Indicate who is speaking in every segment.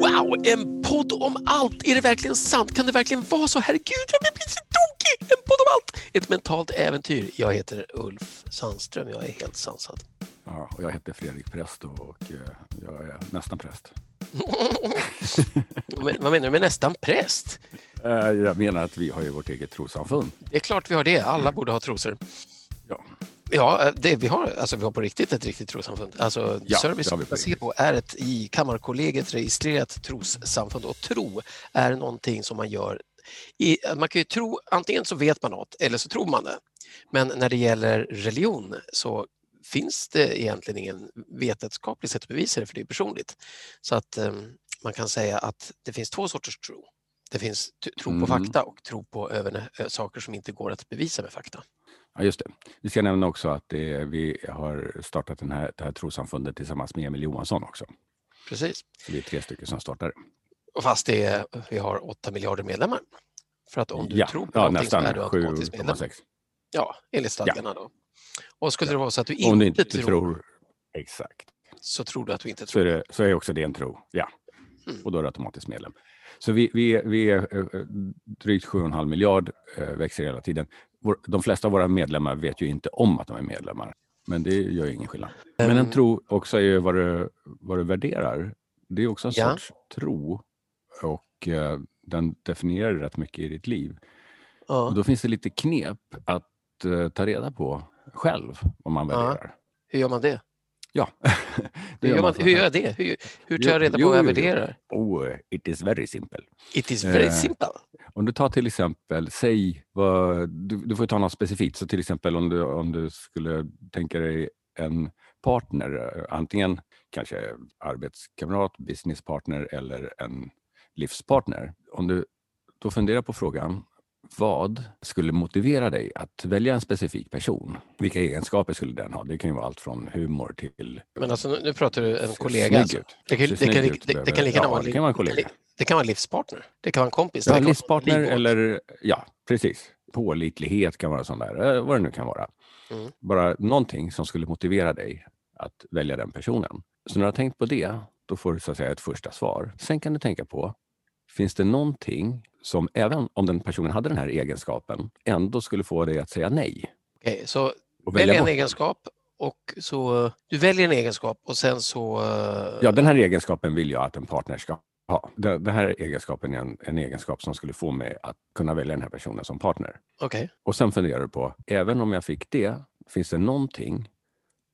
Speaker 1: Wow, en podd om allt! Är det verkligen sant? Kan det verkligen vara så? Herregud, jag blir så tokig! En podd om allt! Ett mentalt äventyr. Jag heter Ulf Sandström. Jag är helt sansad.
Speaker 2: Ja, och jag heter Fredrik Präst och eh, jag är nästan präst.
Speaker 1: Vad menar du med nästan präst?
Speaker 2: Eh, Jag menar att vi har ju vårt eget trossamfund.
Speaker 1: Det är klart vi har det. Alla borde ha trosor.
Speaker 2: Ja.
Speaker 1: Ja, det, vi, har, alltså, vi har på riktigt ett riktigt trossamfund. Alltså,
Speaker 2: Ja,
Speaker 1: Service
Speaker 2: på
Speaker 1: Placebo är ett i Kammarkollegiet registrerat trossamfund och tro är någonting som man gör i, man kan ju tro, antingen så vet man något eller så tror man det. Men när det gäller religion så finns det egentligen ingen vetenskaplig sätt att bevisa det för det är personligt. Så att eh, man kan säga att det finns två sorters tro. Det finns tro på
Speaker 2: Mm.
Speaker 1: fakta och tro på överne- ö, saker som inte går att bevisa med fakta.
Speaker 2: Ja, just det. Vi ska nämna också att det, vi har startat den här, det här trossamfundet tillsammans med Emil Johansson också.
Speaker 1: Precis.
Speaker 2: Så vi är tre stycken som startar.
Speaker 1: Och fast det är, vi har 8 miljarder medlemmar. För att om du
Speaker 2: ja,
Speaker 1: tror på
Speaker 2: ja,
Speaker 1: någonting så
Speaker 2: nästan
Speaker 1: är du automatiskt medlem.
Speaker 2: 7,6.
Speaker 1: Ja, enligt stadgarna då. Och skulle det vara så att du
Speaker 2: Om du
Speaker 1: inte,
Speaker 2: inte
Speaker 1: tror,
Speaker 2: tror, exakt,
Speaker 1: så tror du att du inte
Speaker 2: så
Speaker 1: tror.
Speaker 2: är, det, så är också det en tro. Ja,
Speaker 1: Mm.
Speaker 2: och då är du automatiskt medlem. Så vi, vi, är- vi är eh, eh, drygt 7,5 miljard, eh, växer hela tiden. De flesta av våra medlemmar vet ju inte om att de är medlemmar. Men det gör ju ingen skillnad. Men en
Speaker 1: Ehm.
Speaker 2: tro också är ju vad du, vad du värderar. Det är också en
Speaker 1: Ja.
Speaker 2: sorts tro. Och eh, den definierar rätt mycket i ditt liv. Och
Speaker 1: Ja.
Speaker 2: då finns det lite knep att eh, ta reda på själv vad man
Speaker 1: Ja.
Speaker 2: värderar.
Speaker 1: Hur gör man det?
Speaker 2: Ja,
Speaker 1: Hur gör, man, hur gör jag det? Hur, hur tar jag reda på vad jag värderar?
Speaker 2: Oh, it is very simple.
Speaker 1: It is very
Speaker 2: Eh,
Speaker 1: simple.
Speaker 2: Om du tar till exempel, säg, vad, du, du får ta något specifikt. Så till exempel om du, om du skulle tänka dig en partner, eh, antingen kanske arbetskamrat, businesspartner eller en livspartner. Om du då funderar på frågan, vad skulle motivera dig att välja en specifik person? Vilka egenskaper skulle den ha? Det kan ju vara allt från humor till
Speaker 1: Men alltså, nu, pratar du en kollega. Alltså. Det, kan,
Speaker 2: Se
Speaker 1: det, kan,
Speaker 2: snygg
Speaker 1: det,
Speaker 2: ut
Speaker 1: det, det kan
Speaker 2: behöver-
Speaker 1: lika gärna
Speaker 2: ja,
Speaker 1: vara
Speaker 2: det kan vara en kollega.
Speaker 1: Det kan vara en livspartner. Det kan vara en kompis.
Speaker 2: Ja, livspartner eller ja, precis. Pålitlighet kan vara sån där, eh, vad det nu kan vara.
Speaker 1: Mm.
Speaker 2: Bara någonting som skulle motivera dig att välja den personen. Så när du har tänkt på det, då får du så att säga ett första svar. Sen kan du tänka på, finns det någonting som även om den personen hade den här egenskapen ändå skulle få dig att säga nej?
Speaker 1: Okej, så
Speaker 2: Och
Speaker 1: välj en egenskap och så du väljer en egenskap och sen så... eh,
Speaker 2: Ja, den här egenskapen vill jag att en partner ska ha. Den här egenskapen är en, en egenskap som skulle få mig att kunna välja den här personen som partner.
Speaker 1: Okej,
Speaker 2: Och sen funderar du på, även om jag fick det, finns det någonting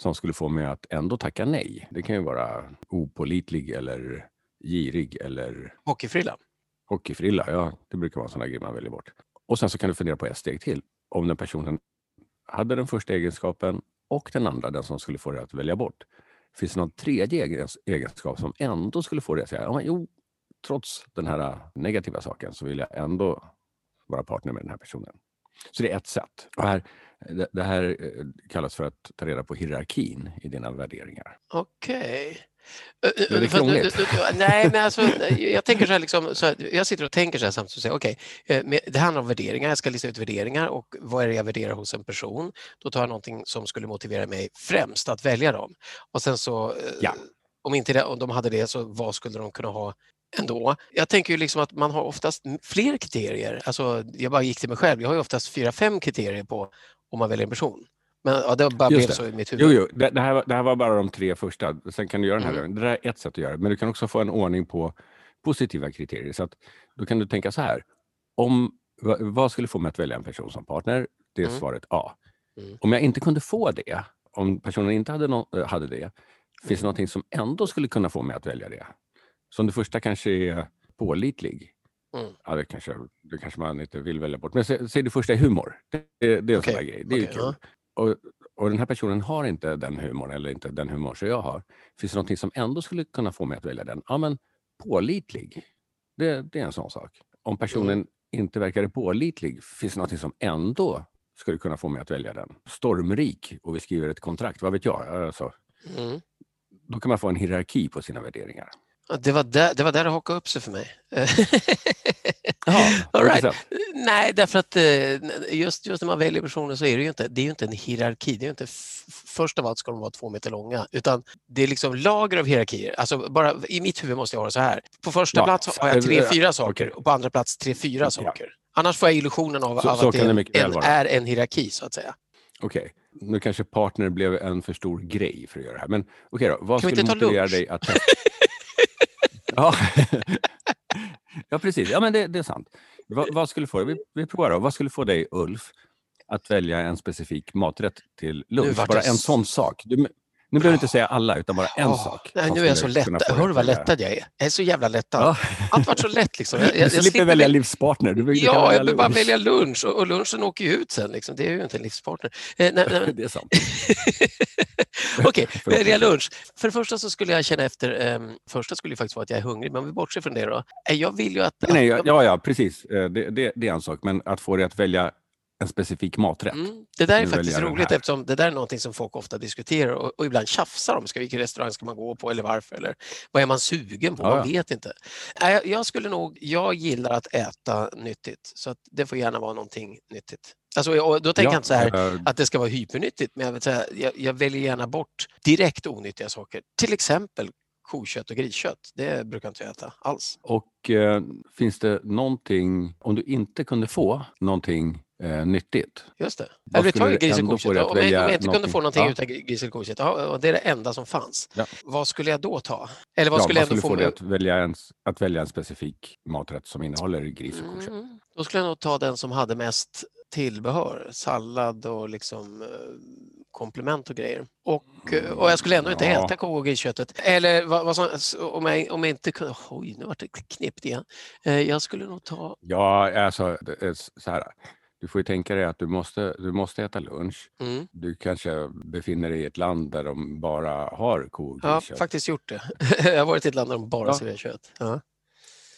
Speaker 2: som skulle få mig att ändå tacka nej? Det kan ju vara opålitlig eller girig eller
Speaker 1: hockeyfrilla
Speaker 2: hockeyfrilla. Ja, det brukar vara en sån där grej man väljer bort. Och sen så kan du fundera på ett steg till. Om den personen hade den första egenskapen och den andra, den som skulle få dig att välja bort. Finns det någon tredje egenskap som ändå skulle få dig att säga, ja, men jo, trots den här äh, negativa saken så vill jag ändå vara partner med den här personen. Så det är ett sätt. Och här, det, det här eh, kallas för att ta reda på hierarkin i dina värderingar.
Speaker 1: Okej.
Speaker 2: Är det krångligt?
Speaker 1: Nej, men alltså, jag tänker så här, liksom, så här, jag sitter och tänker så här samtidigt och säger okej, eh, men det handlar om värderingar, jag ska lista ut värderingar och vad är det jag värderar hos en person? Då tar jag någonting som skulle motivera mig främst att välja dem. Och sen så, eh,
Speaker 2: Ja.
Speaker 1: om inte det, om de hade det, så vad skulle de kunna ha ändå? Jag tänker ju liksom att man har oftast fler kriterier. Alltså, jag bara gick till mig själv, jag har ju oftast fyra, fem kriterier på om man väljer en person. Men ja, det bara
Speaker 2: Just
Speaker 1: blev
Speaker 2: det.
Speaker 1: så i mitt huvud.
Speaker 2: Jo, jo det, det, här, det här var bara de tre första. Sen kan du göra den här.
Speaker 1: Mm.
Speaker 2: Det där är ett sätt att göra det. Men du kan också få en ordning på positiva kriterier. Så att, då kan du tänka så här. Om, vad, skulle få mig att välja en person som partner? Det är
Speaker 1: Mm.
Speaker 2: svaret A.
Speaker 1: Mm.
Speaker 2: Om jag inte kunde få det, om personen inte hade, nå- eh, hade det, finns det
Speaker 1: Mm.
Speaker 2: någonting som ändå skulle kunna få mig att välja det? Som det första kanske är pålitlig.
Speaker 1: Mm.
Speaker 2: Ja, det kanske, det kanske man inte vill välja bort. Men sä- säg det första är humor. Det, det, är en
Speaker 1: Okej,
Speaker 2: sån där grej. Det är ju
Speaker 1: okej,
Speaker 2: kul. Och, och den här personen har inte den humorn eller inte den humor som jag har. Finns det någonting som ändå skulle kunna få mig att välja den? Ja, men pålitlig. Det, det är en sån sak. Om personen inte verkar pålitlig, finns det någonting som ändå skulle kunna få mig att välja den? Stormrik och vi skriver ett kontrakt, vad vet jag? Alltså,
Speaker 1: Mm.
Speaker 2: då kan man få en hierarki på sina värderingar.
Speaker 1: Det var där det, var där det hakade upp sig för mig.
Speaker 2: Jaha,
Speaker 1: All right. Nej, därför att eh, just, just när man väljer personer så är det ju inte, det är ju inte en hierarki. Det är ju inte först av allt ska de vara två meter långa, utan det är liksom lager av hierarkier. Alltså bara, I mitt huvud måste jag ha det så här. På första
Speaker 2: Ja,
Speaker 1: plats har jag tre,
Speaker 2: eh,
Speaker 1: fyra saker
Speaker 2: okej.
Speaker 1: och på andra plats tre, fyra saker. Annars får jag illusionen av,
Speaker 2: Så-
Speaker 1: av att
Speaker 2: det
Speaker 1: en,
Speaker 2: vara.
Speaker 1: är en hierarki så att säga.
Speaker 2: Okej, nu kanske partner blev en för stor grej för att göra det här. Men okej då, vad
Speaker 1: Kan
Speaker 2: skulle motivera
Speaker 1: lunch?
Speaker 2: dig att testa? ja. ja, precis. Ja, men det, det är sant. Vad, vad skulle få dig, vi, vi provar då. Vad skulle få dig, Ulf, att välja en specifik maträtt till lunch? Bara en sån sak. Du, nu behöver du inte säga alla, utan bara en
Speaker 1: Åh,
Speaker 2: sak.
Speaker 1: Nej, nu är jag så lättad. Hör du vad
Speaker 2: välja.
Speaker 1: lättad jag är? Jag är så jävla lättad.
Speaker 2: Ja.
Speaker 1: Allt vart så lätt liksom. Jag, jag, jag
Speaker 2: slipper välja
Speaker 1: väl-
Speaker 2: livspartner. Du,
Speaker 1: Ja, jag
Speaker 2: välja
Speaker 1: behöver bara välja lunch och, och lunchen åker ju ut sen. Liksom. Det är ju inte en livspartner. Eh, nej, nej,
Speaker 2: Det är sant.
Speaker 1: Okej,
Speaker 2: Förlåt.
Speaker 1: välja lunch. För det första så skulle jag känna efter, um, första skulle ju faktiskt vara att jag är hungrig, men om vi bortser från det då. Eh, Jag vill ju att...
Speaker 2: Nej, nej, ja, ja, precis. Eh, Det, det, det är en sak. Men att få dig att välja en specifik maträtt.
Speaker 1: Mm, det där är faktiskt roligt eftersom det där är någonting som folk ofta diskuterar och, och ibland tjafsar om. Ska, vilken restaurang ska man gå på eller varför? Eller vad är man sugen på?
Speaker 2: Ja,
Speaker 1: Man
Speaker 2: ja.
Speaker 1: vet inte. Jag- jag skulle nog, jag gillar att äta nyttigt så att det får gärna vara någonting nyttigt. Alltså, och då tänker jag inte så här
Speaker 2: eh,
Speaker 1: att det ska vara hypernyttigt, men jag, vill säga, jag, jag väljer gärna bort direkt onyttiga saker. Till exempel kokött och griskött. Det brukar inte jag äta alls.
Speaker 2: Och eh, finns det någonting, om du inte kunde få någonting eh, nyttigt,
Speaker 1: Just det. Eller vi tar gris och kokött. Om jag, om jag inte kunde få någonting
Speaker 2: Ja.
Speaker 1: utan gris eller kokött, och det är det enda som fanns.
Speaker 2: Ja.
Speaker 1: Vad skulle jag då ta? Eller vad
Speaker 2: ja,
Speaker 1: skulle jag ändå
Speaker 2: skulle
Speaker 1: få med?
Speaker 2: att välja, en, att välja en specifik maträtt som innehåller gris och kokött?
Speaker 1: Mm, då skulle jag nog ta den som hade mest tillbehör, sallad och liksom eh, komplement och grejer. Och, eh, och jag skulle ändå inte
Speaker 2: Ja.
Speaker 1: och grisköttet. Eller vad, vad som, om, jag, om jag inte kunde... Oj, nu vart det knippt igen. Eh, Jag skulle nog ta...
Speaker 2: Ja, alltså så här. Du får ju tänka dig att du måste, du måste äta lunch.
Speaker 1: Mm,
Speaker 2: Du kanske befinner dig i ett land där de bara har ko och
Speaker 1: jag har faktiskt gjort det. jag har varit i ett land där de bara
Speaker 2: Ja.
Speaker 1: serverar kött. Ja.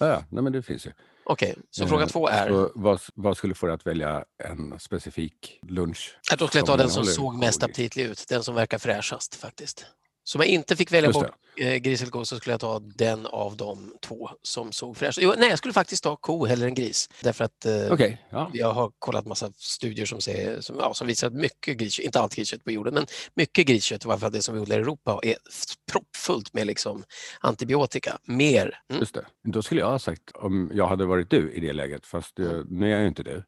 Speaker 2: Ja, ja, nej, men det finns ju.
Speaker 1: Okej, så
Speaker 2: Eh,
Speaker 1: fråga två är?
Speaker 2: Så vad, vad skulle få dig att välja en specifik lunch?
Speaker 1: Ja, då skulle jag ta den som såg mest aptitlig ut, den som verkar fräschast faktiskt. Så om jag inte fick välja bort eh, gris eller ko så skulle jag ta den av de två som såg fräsch jo, Nej, jag skulle faktiskt ta ko hellre än gris. Därför att eh,
Speaker 2: Okej, ja.
Speaker 1: jag har kollat massa studier som, säger, som, ja, som visar att mycket griskött, inte allt griskött på jorden, men mycket griskött, i alla fall det som vi odlar i Europa, är proppfullt med liksom antibiotika. Mer. Mm.
Speaker 2: Just det. Då skulle jag ha sagt, om jag hade varit du i det läget, fast eh, nu är jag ju inte du,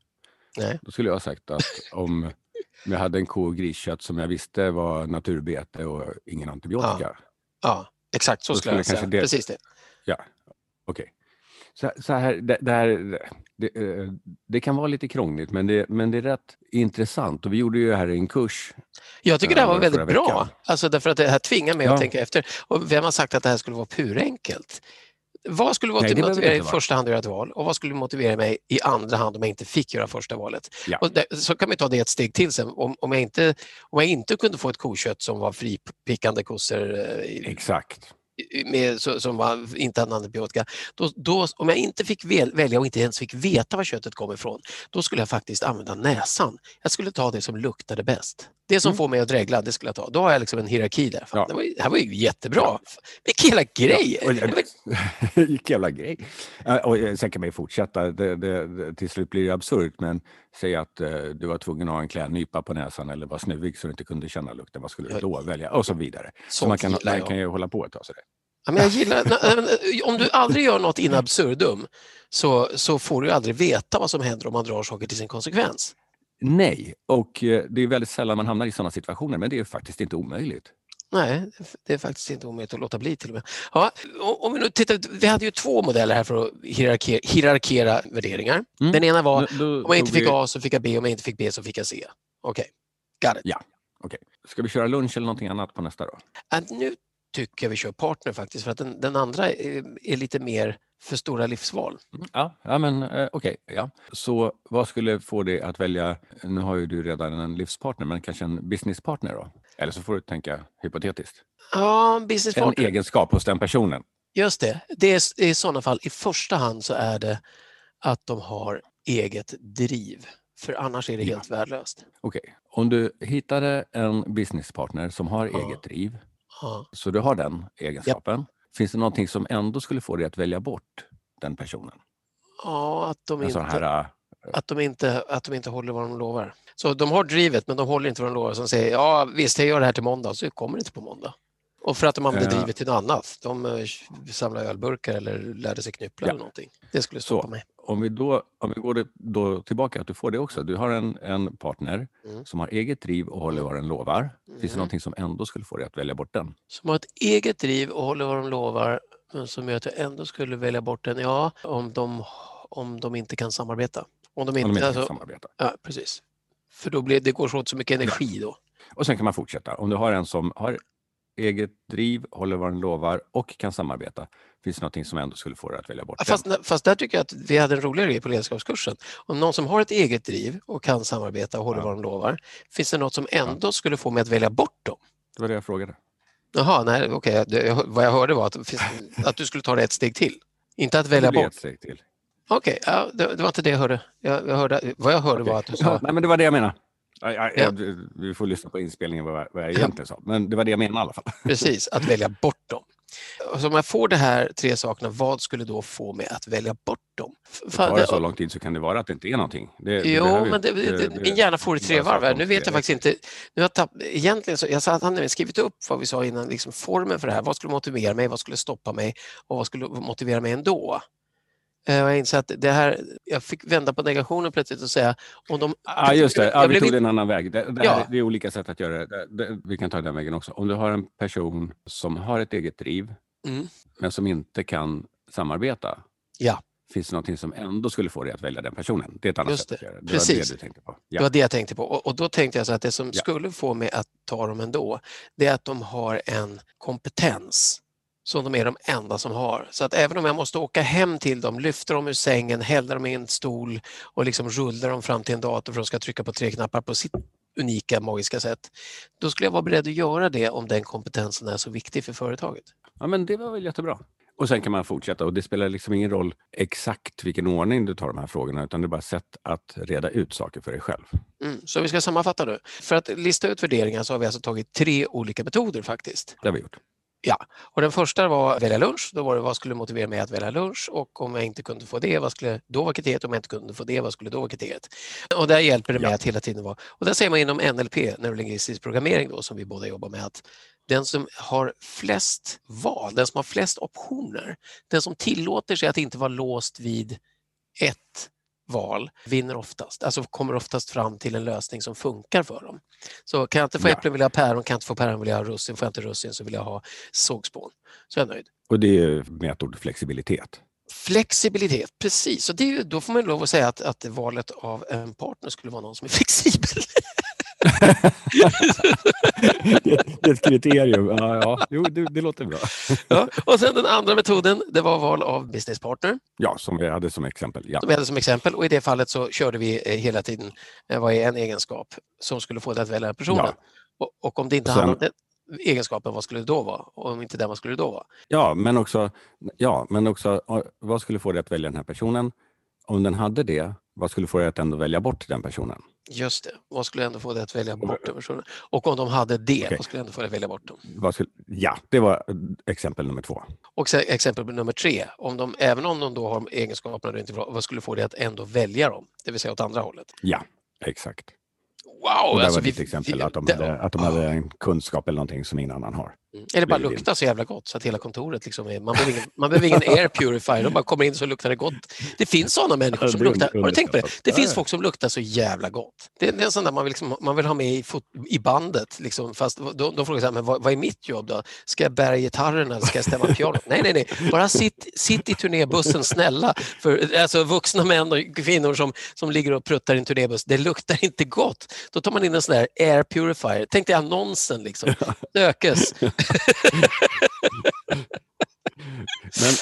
Speaker 1: Nej.
Speaker 2: då skulle jag ha sagt att om jag hade en ko och griskött som jag visste var naturbete och ingen antibiotika.
Speaker 1: Ja, exakt så
Speaker 2: Då
Speaker 1: skulle jag
Speaker 2: skulle
Speaker 1: säga.
Speaker 2: det-
Speaker 1: Precis det.
Speaker 2: Ja, okej. Så, så här, det, det, här det, eh, det kan vara lite krångligt, men det, men det är rätt intressant. Och vi gjorde ju här en kurs.
Speaker 1: Jag tycker det här var
Speaker 2: förra
Speaker 1: väldigt bra,
Speaker 2: veckan.
Speaker 1: alltså därför att det här tvingar mig
Speaker 2: Ja.
Speaker 1: att tänka efter. Och vem har sagt att det här skulle vara purenkelt? Vad skulle
Speaker 2: Nej, det behöver
Speaker 1: motivera i första hand att göra ett val och vad skulle motivera mig i andra hand om jag inte fick göra första valet?
Speaker 2: Ja.
Speaker 1: Och det, så kan vi ta det ett steg till sen. Om, om, jag inte, om jag inte kunde få ett kokött som var fripickande kossor eh,
Speaker 2: Exakt
Speaker 1: med, som var, inte hade antibiotika, då, då, om jag inte fick väl, välja och inte ens fick veta var köttet kom ifrån, då skulle jag faktiskt använda näsan. Jag skulle ta det som luktade bäst. Det som
Speaker 2: Mm.
Speaker 1: får mig att dregla, det skulle jag ta. Då har jag liksom en hierarki där. Fan,
Speaker 2: Ja.
Speaker 1: det, var, det här var ju jättebra. Vilken jävla grej!
Speaker 2: Ja, Vilken jävla grej. Ja, Och eh, sen kan man ju fortsätta. Det, det, till slut blir det absurt, men säg att eh, du var tvungen att ha en klädnypa på näsan eller var snuvig så du inte kunde känna lukten. Vad skulle du
Speaker 1: Ja.
Speaker 2: då välja? Och så vidare. Så
Speaker 1: Sånt
Speaker 2: man kan, man kan ju hålla på ett tag. Så det.
Speaker 1: Ja, men jag gillar, eh, om du aldrig gör något in absurdum så, så får du aldrig veta vad som händer om man drar saker till sin konsekvens.
Speaker 2: Nej, och eh, det är väldigt sällan man hamnar i sådana situationer, men det är faktiskt inte omöjligt.
Speaker 1: Nej, det är faktiskt inte omöjligt att låta bli till och med. Ja, om vi, nu tittar, vi hade ju två modeller här för att hierarkera, hierarkera värderingar.
Speaker 2: Mm.
Speaker 1: Den ena var
Speaker 2: Då- då
Speaker 1: om jag inte fick
Speaker 2: vi-
Speaker 1: A så fick jag B, om jag inte fick B så fick jag C. Okej, got it.
Speaker 2: Okej. Ska vi köra lunch eller någonting annat på nästa då?
Speaker 1: Att nu tycker jag vi kör partner faktiskt för att den, den andra är, är lite mer för stora livsval.
Speaker 2: Ja, ja men eh, okej. ja. Så vad skulle få dig att välja, nu har ju du redan en livspartner, men kanske en businesspartner då? Eller så får du tänka hypotetiskt.
Speaker 1: Ja,
Speaker 2: En
Speaker 1: businesspartner.
Speaker 2: egenskap hos den personen.
Speaker 1: Just det. det är, I sådana fall, i första hand så är det att de har eget driv. För annars är det
Speaker 2: Ja.
Speaker 1: helt värdelöst.
Speaker 2: Okej, om du hittade en businesspartner som har
Speaker 1: Ja.
Speaker 2: eget driv,
Speaker 1: Ja.
Speaker 2: så du har den egenskapen. finns det någonting som ändå skulle få dig att välja bort den personen?
Speaker 1: Ja, att de,
Speaker 2: En
Speaker 1: inte,
Speaker 2: här, äh,
Speaker 1: att, de inte, att de inte håller vad de lovar. Så de har drivet men de håller inte vad de lovar. Som säger ja visst jag gör det här till måndag så kommer det inte på måndag. Och för att de använder
Speaker 2: Ja.
Speaker 1: drivet till något annat. De eh, samlar ölburkar eller lärde sig knyppla
Speaker 2: Ja.
Speaker 1: eller någonting. Det skulle
Speaker 2: Så.
Speaker 1: stoppa mig.
Speaker 2: om vi då, om vi går då tillbaka, att du får det också. Du har en, en partner
Speaker 1: Mm.
Speaker 2: som har eget driv och håller vad den lovar. Finns det
Speaker 1: Mm.
Speaker 2: någonting som ändå skulle få dig att välja bort den?
Speaker 1: Som har ett eget driv och håller vad de lovar men som gör att jag ändå skulle välja bort den. Ja, om de, om de inte kan samarbeta. Om de
Speaker 2: Om de
Speaker 1: inte,
Speaker 2: inte kan
Speaker 1: alltså,
Speaker 2: samarbeta.
Speaker 1: ja, precis. För då blir det går åt så mycket energi då.
Speaker 2: Och sen kan man fortsätta. Om du har en som har eget driv, håller vad den lovar och kan samarbeta. Finns det någonting som ändå skulle få dig att välja bort
Speaker 1: Ja,
Speaker 2: den?
Speaker 1: Fast, fast där tycker jag att vi hade en roligare grej på ledarskapskursen. Om någon som har ett eget driv och kan samarbeta och håller
Speaker 2: Ja.
Speaker 1: vad de lovar, finns det något som ändå skulle få mig att välja bort dem?
Speaker 2: Det var det jag frågade.
Speaker 1: Jaha, nej, okej. Jag- Vad jag hörde var att, att du skulle ta det ett steg till. Inte att välja bort.
Speaker 2: ett steg till.
Speaker 1: Okej, ja, det, det var inte det jag hörde. Jag, jag hörde vad jag hörde
Speaker 2: Okej.
Speaker 1: var att du
Speaker 2: Ja,
Speaker 1: sa...
Speaker 2: nej, men det var det jag menade. Ja, ja,
Speaker 1: Ja.
Speaker 2: ja, Vi får lyssna på inspelningen vad jag, vad jag egentligen sa. Men det var det jag menade i alla fall.
Speaker 1: Precis, att välja bort dem. Så om jag får de här tre sakerna, vad skulle då få mig att välja bort dem? F-
Speaker 2: Tar det så lång tid så kan det vara att det inte är någonting. Det, det
Speaker 1: Jo,
Speaker 2: behöver
Speaker 1: men det, det,
Speaker 2: det-
Speaker 1: min hjärna får i tre varv. Nu vet jag faktiskt inte. Nu har jag tapp, egentligen så, jag sa att han skrivit upp vad vi sa innan, liksom formen för det här. Vad skulle motivera mig? Vad skulle stoppa mig? Och vad skulle motivera mig ändå? Eh, Jag inser att det här, jag fick vända på negationen plötsligt och säga om de...
Speaker 2: Ja, just det. Ja, vi tog det en annan väg. Det, det,
Speaker 1: Ja.
Speaker 2: här, det är olika sätt att göra det. det. det. Vi kan ta den vägen också. Om du har en person som har ett eget driv,
Speaker 1: Mm.
Speaker 2: men som inte kan samarbeta,
Speaker 1: Ja.
Speaker 2: finns det någonting som ändå skulle få dig att välja den personen? Det är ett annat
Speaker 1: Just
Speaker 2: sätt att
Speaker 1: det.
Speaker 2: göra det. Det
Speaker 1: Precis.
Speaker 2: var det du tänkte på.
Speaker 1: Det
Speaker 2: Ja.
Speaker 1: var det jag tänkte på. Och, och då tänkte jag så att det som
Speaker 2: Ja.
Speaker 1: skulle få mig att ta dem ändå, det är att de har en kompetens som de är de enda som har. Så att även om jag måste åka hem till dem, lyfta dem ur sängen, hälla dem i en stol och liksom rulla dem fram till en dator för att de ska trycka på tre knappar på sitt unika magiska sätt. Då skulle jag vara beredd att göra det om den kompetensen är så viktig för företaget.
Speaker 2: ja, men det var väl jättebra. Och sen kan man fortsätta och det spelar liksom ingen roll exakt vilken ordning du tar de här frågorna utan det är bara sätt att reda ut saker för dig själv.
Speaker 1: Mm. Så vi ska sammanfatta nu. För att lista ut värderingar så har vi alltså tagit tre olika metoder faktiskt.
Speaker 2: Det har vi gjort.
Speaker 1: Ja, och den första var välja lunch. Då var det vad skulle motivera mig att välja lunch och om jag inte kunde få det, vad skulle då vara kriteriet? Om jag inte kunde få det, vad skulle då vara kriteriet? Och där hjälper det mig
Speaker 2: Ja.
Speaker 1: att hela tiden vara, och där säger man inom NLP, neurolingvistisk programmering då, som vi båda jobbar med, att den som har flest val, den som har flest optioner, den som tillåter sig att inte vara låst vid ett val vinner oftast, alltså kommer oftast fram till en lösning som funkar för dem. Så kan jag inte få äpplen vill jag ha päron, kan jag inte få päron vill jag ha russin, får jag inte russin så vill jag ha sågspån. Så är jag nöjd.
Speaker 2: Och det är mätord flexibilitet.
Speaker 1: Flexibilitet, precis. Och det är ju, då får man lov att säga att, att valet av en partner skulle vara någon som är flexibel.
Speaker 2: Det, det är ett kriterium. Ja, ja. Jo, det, det låter bra.
Speaker 1: ja. Och sen den andra metoden, det var val av businesspartner,
Speaker 2: Ja, som vi hade som exempel. Ja.
Speaker 1: som vi hade som exempel. Och i det fallet så körde vi eh, hela tiden, eh, vad är en egenskap som skulle få dig att välja personen?
Speaker 2: Ja.
Speaker 1: Och, och om det inte
Speaker 2: Sen-
Speaker 1: handlade egenskapen, vad skulle det då vara? Och om inte den, vad skulle det då vara?
Speaker 2: Ja, men också, ja, men också vad skulle få dig att välja den här personen? Om den hade det, vad skulle få dig att ändå välja bort den personen?
Speaker 1: Just det, vad skulle ändå få dig att välja bort den personen? Och om de hade det,
Speaker 2: Okej.
Speaker 1: vad skulle ändå få dig att välja bort dem?
Speaker 2: Skulle, ja, det var exempel nummer två.
Speaker 1: Och så exempel nummer tre, om de, även om de då har egenskaperna du inte vill ha, vad skulle få dig att ändå välja dem? Det vill säga åt andra hållet.
Speaker 2: Ja, exakt.
Speaker 1: Wow!
Speaker 2: Och där
Speaker 1: alltså
Speaker 2: var
Speaker 1: vi-
Speaker 2: ditt exempel
Speaker 1: vi-
Speaker 2: att de,
Speaker 1: det-
Speaker 2: hade, att de hade en kunskap eller någonting som ingen annan har.
Speaker 1: Eller bara
Speaker 2: det är din.
Speaker 1: lukta så jävla gott så att hela kontoret liksom är... Man behöver ingen, man behöver ingen air purifier, de bara kommer in så luktar det gott. Det finns sådana människor som luktar... Har du tänkt på det? Det finns folk som luktar så jävla gott. Det är, det är en sån där man vill, liksom, man vill ha med i, fot, i bandet. Liksom, fast de, de frågar så här, men vad, vad är mitt jobb då? Ska jag bära gitarren eller ska jag stämma pianot? Nej, nej, nej. Bara sitt, sitt i turnébussen, snälla. För, alltså, vuxna män och kvinnor som, som ligger och pruttar i en turnébuss, det luktar inte gott. Då tar man in en sån där air purifier. Tänk dig annonsen liksom. Dökes.
Speaker 2: Men,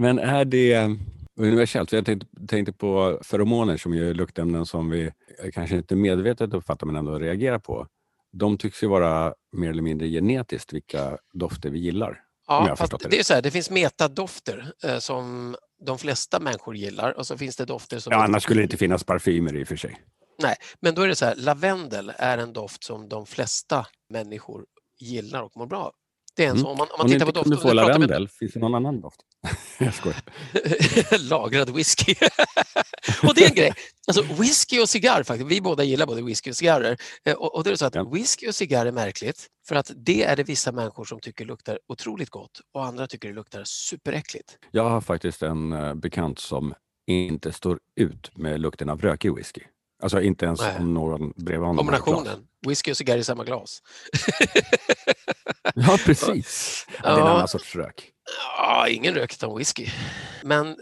Speaker 2: men är det universellt? Jag tänkte, tänkte på feromoner som är luktämnen som vi kanske inte medvetet uppfattar men ändå reagerar på. De tycks ju vara mer eller mindre genetiskt vilka dofter vi gillar.
Speaker 1: Ja, fast
Speaker 2: det
Speaker 1: är så här, det finns metadofter eh, som de flesta människor gillar och så finns det dofter som...
Speaker 2: Ja, annars skulle det inte finnas parfymer i och för sig.
Speaker 1: Nej, men då är det så här, lavendel är en doft som de flesta människor gillar och mår bra av. Det är en
Speaker 2: Mm.
Speaker 1: sån. Om man, om
Speaker 2: Om
Speaker 1: man tittar på
Speaker 2: kunde
Speaker 1: doften.
Speaker 2: få lavendel, finns det någon annan doft? Jag skojar.
Speaker 1: Lagrad whisky. och det är en grej. Alltså whisky och cigarr, faktiskt. vi båda gillar både whisky och cigarrer. Eh, Och, och det är så att
Speaker 2: Ja.
Speaker 1: whisky och cigarr är märkligt för att det är det vissa människor som tycker luktar otroligt gott och andra tycker det luktar superäckligt.
Speaker 2: Jag har faktiskt en eh, bekant som inte står ut med lukten av rökig whisky. Alltså inte ens
Speaker 1: Nej.
Speaker 2: om någon bredvid honom.
Speaker 1: Kombinationen, whisky och cigarr i samma glas.
Speaker 2: Ja, precis. Ja, det är en annan sorts rök.
Speaker 1: Ja, ingen rök utan whisky. Men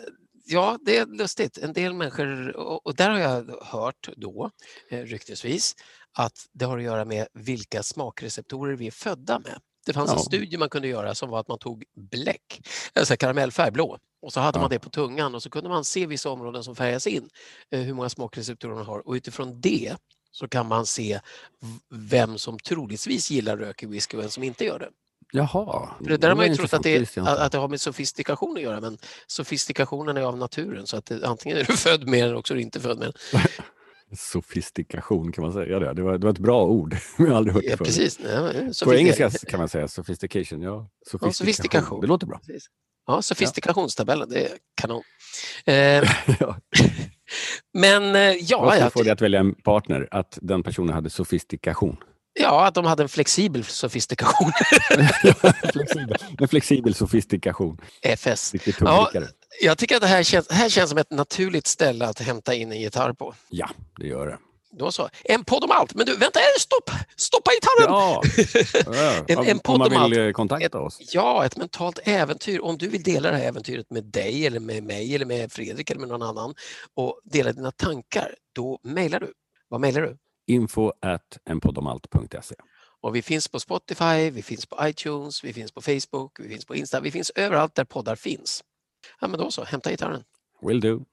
Speaker 1: ja, det är lustigt. En del människor, och där har jag hört då, eh, ryktesvis, att det har att göra med vilka smakreceptorer vi är födda med. Det fanns en
Speaker 2: Ja.
Speaker 1: studie man kunde göra som var att man tog bläck, alltså karamellfärg, blå, och så hade
Speaker 2: Ja.
Speaker 1: man det på tungan och så kunde man se vissa områden som färgas in, eh, hur många smakreceptorer man har och utifrån det så kan man se vem som troligtvis gillar rök i whisky och vem som inte gör det.
Speaker 2: Jaha.
Speaker 1: För det där har man ju trott att det, att det har med sofistikation att göra, men sofistikationen är av naturen så att det, antingen är du född med den eller också är du inte född med den.
Speaker 2: Sofistikation kan man säga det. Det var, det var ett bra ord. Jag har aldrig hört
Speaker 1: Ja,
Speaker 2: det förut.
Speaker 1: precis. Ja,
Speaker 2: På engelska kan man säga sophistication. Ja, sofistikation.
Speaker 1: sofistikation.
Speaker 2: Det låter bra.
Speaker 1: Precis. Ja, sofistikationstabellen, det är kanon. Eh,
Speaker 2: ja.
Speaker 1: Men eh,
Speaker 2: Vad
Speaker 1: ja,
Speaker 2: skulle
Speaker 1: ja,
Speaker 2: få dig att välja en partner? Att den personen hade sofistikation?
Speaker 1: ja, att de hade en flexibel sofistikation,
Speaker 2: flexibel, en flexibel sofistikation.
Speaker 1: FS. Ja. Jag tycker att det här känns, det här känns som ett naturligt ställe att hämta in en gitarr på.
Speaker 2: Ja, det gör det.
Speaker 1: Då så. En podd om allt. Men du, vänta, stopp! Stoppa gitarren!
Speaker 2: Ja, ja.
Speaker 1: En-
Speaker 2: Om-
Speaker 1: en podd
Speaker 2: om
Speaker 1: om
Speaker 2: man
Speaker 1: allt.
Speaker 2: vill eh, kontakta oss.
Speaker 1: Ja, ett mentalt äventyr. Om du vill dela det här äventyret med dig eller med mig eller med Fredrik eller med någon annan och dela dina tankar, då mejlar du. Vad mejlar du?
Speaker 2: Info at enpoddomalt.se.
Speaker 1: Och vi finns på Spotify, vi finns på iTunes, vi finns på Facebook, vi finns på Insta, vi finns överallt där poddar finns. Ja, men då så, hämta gitarren.
Speaker 2: Will do.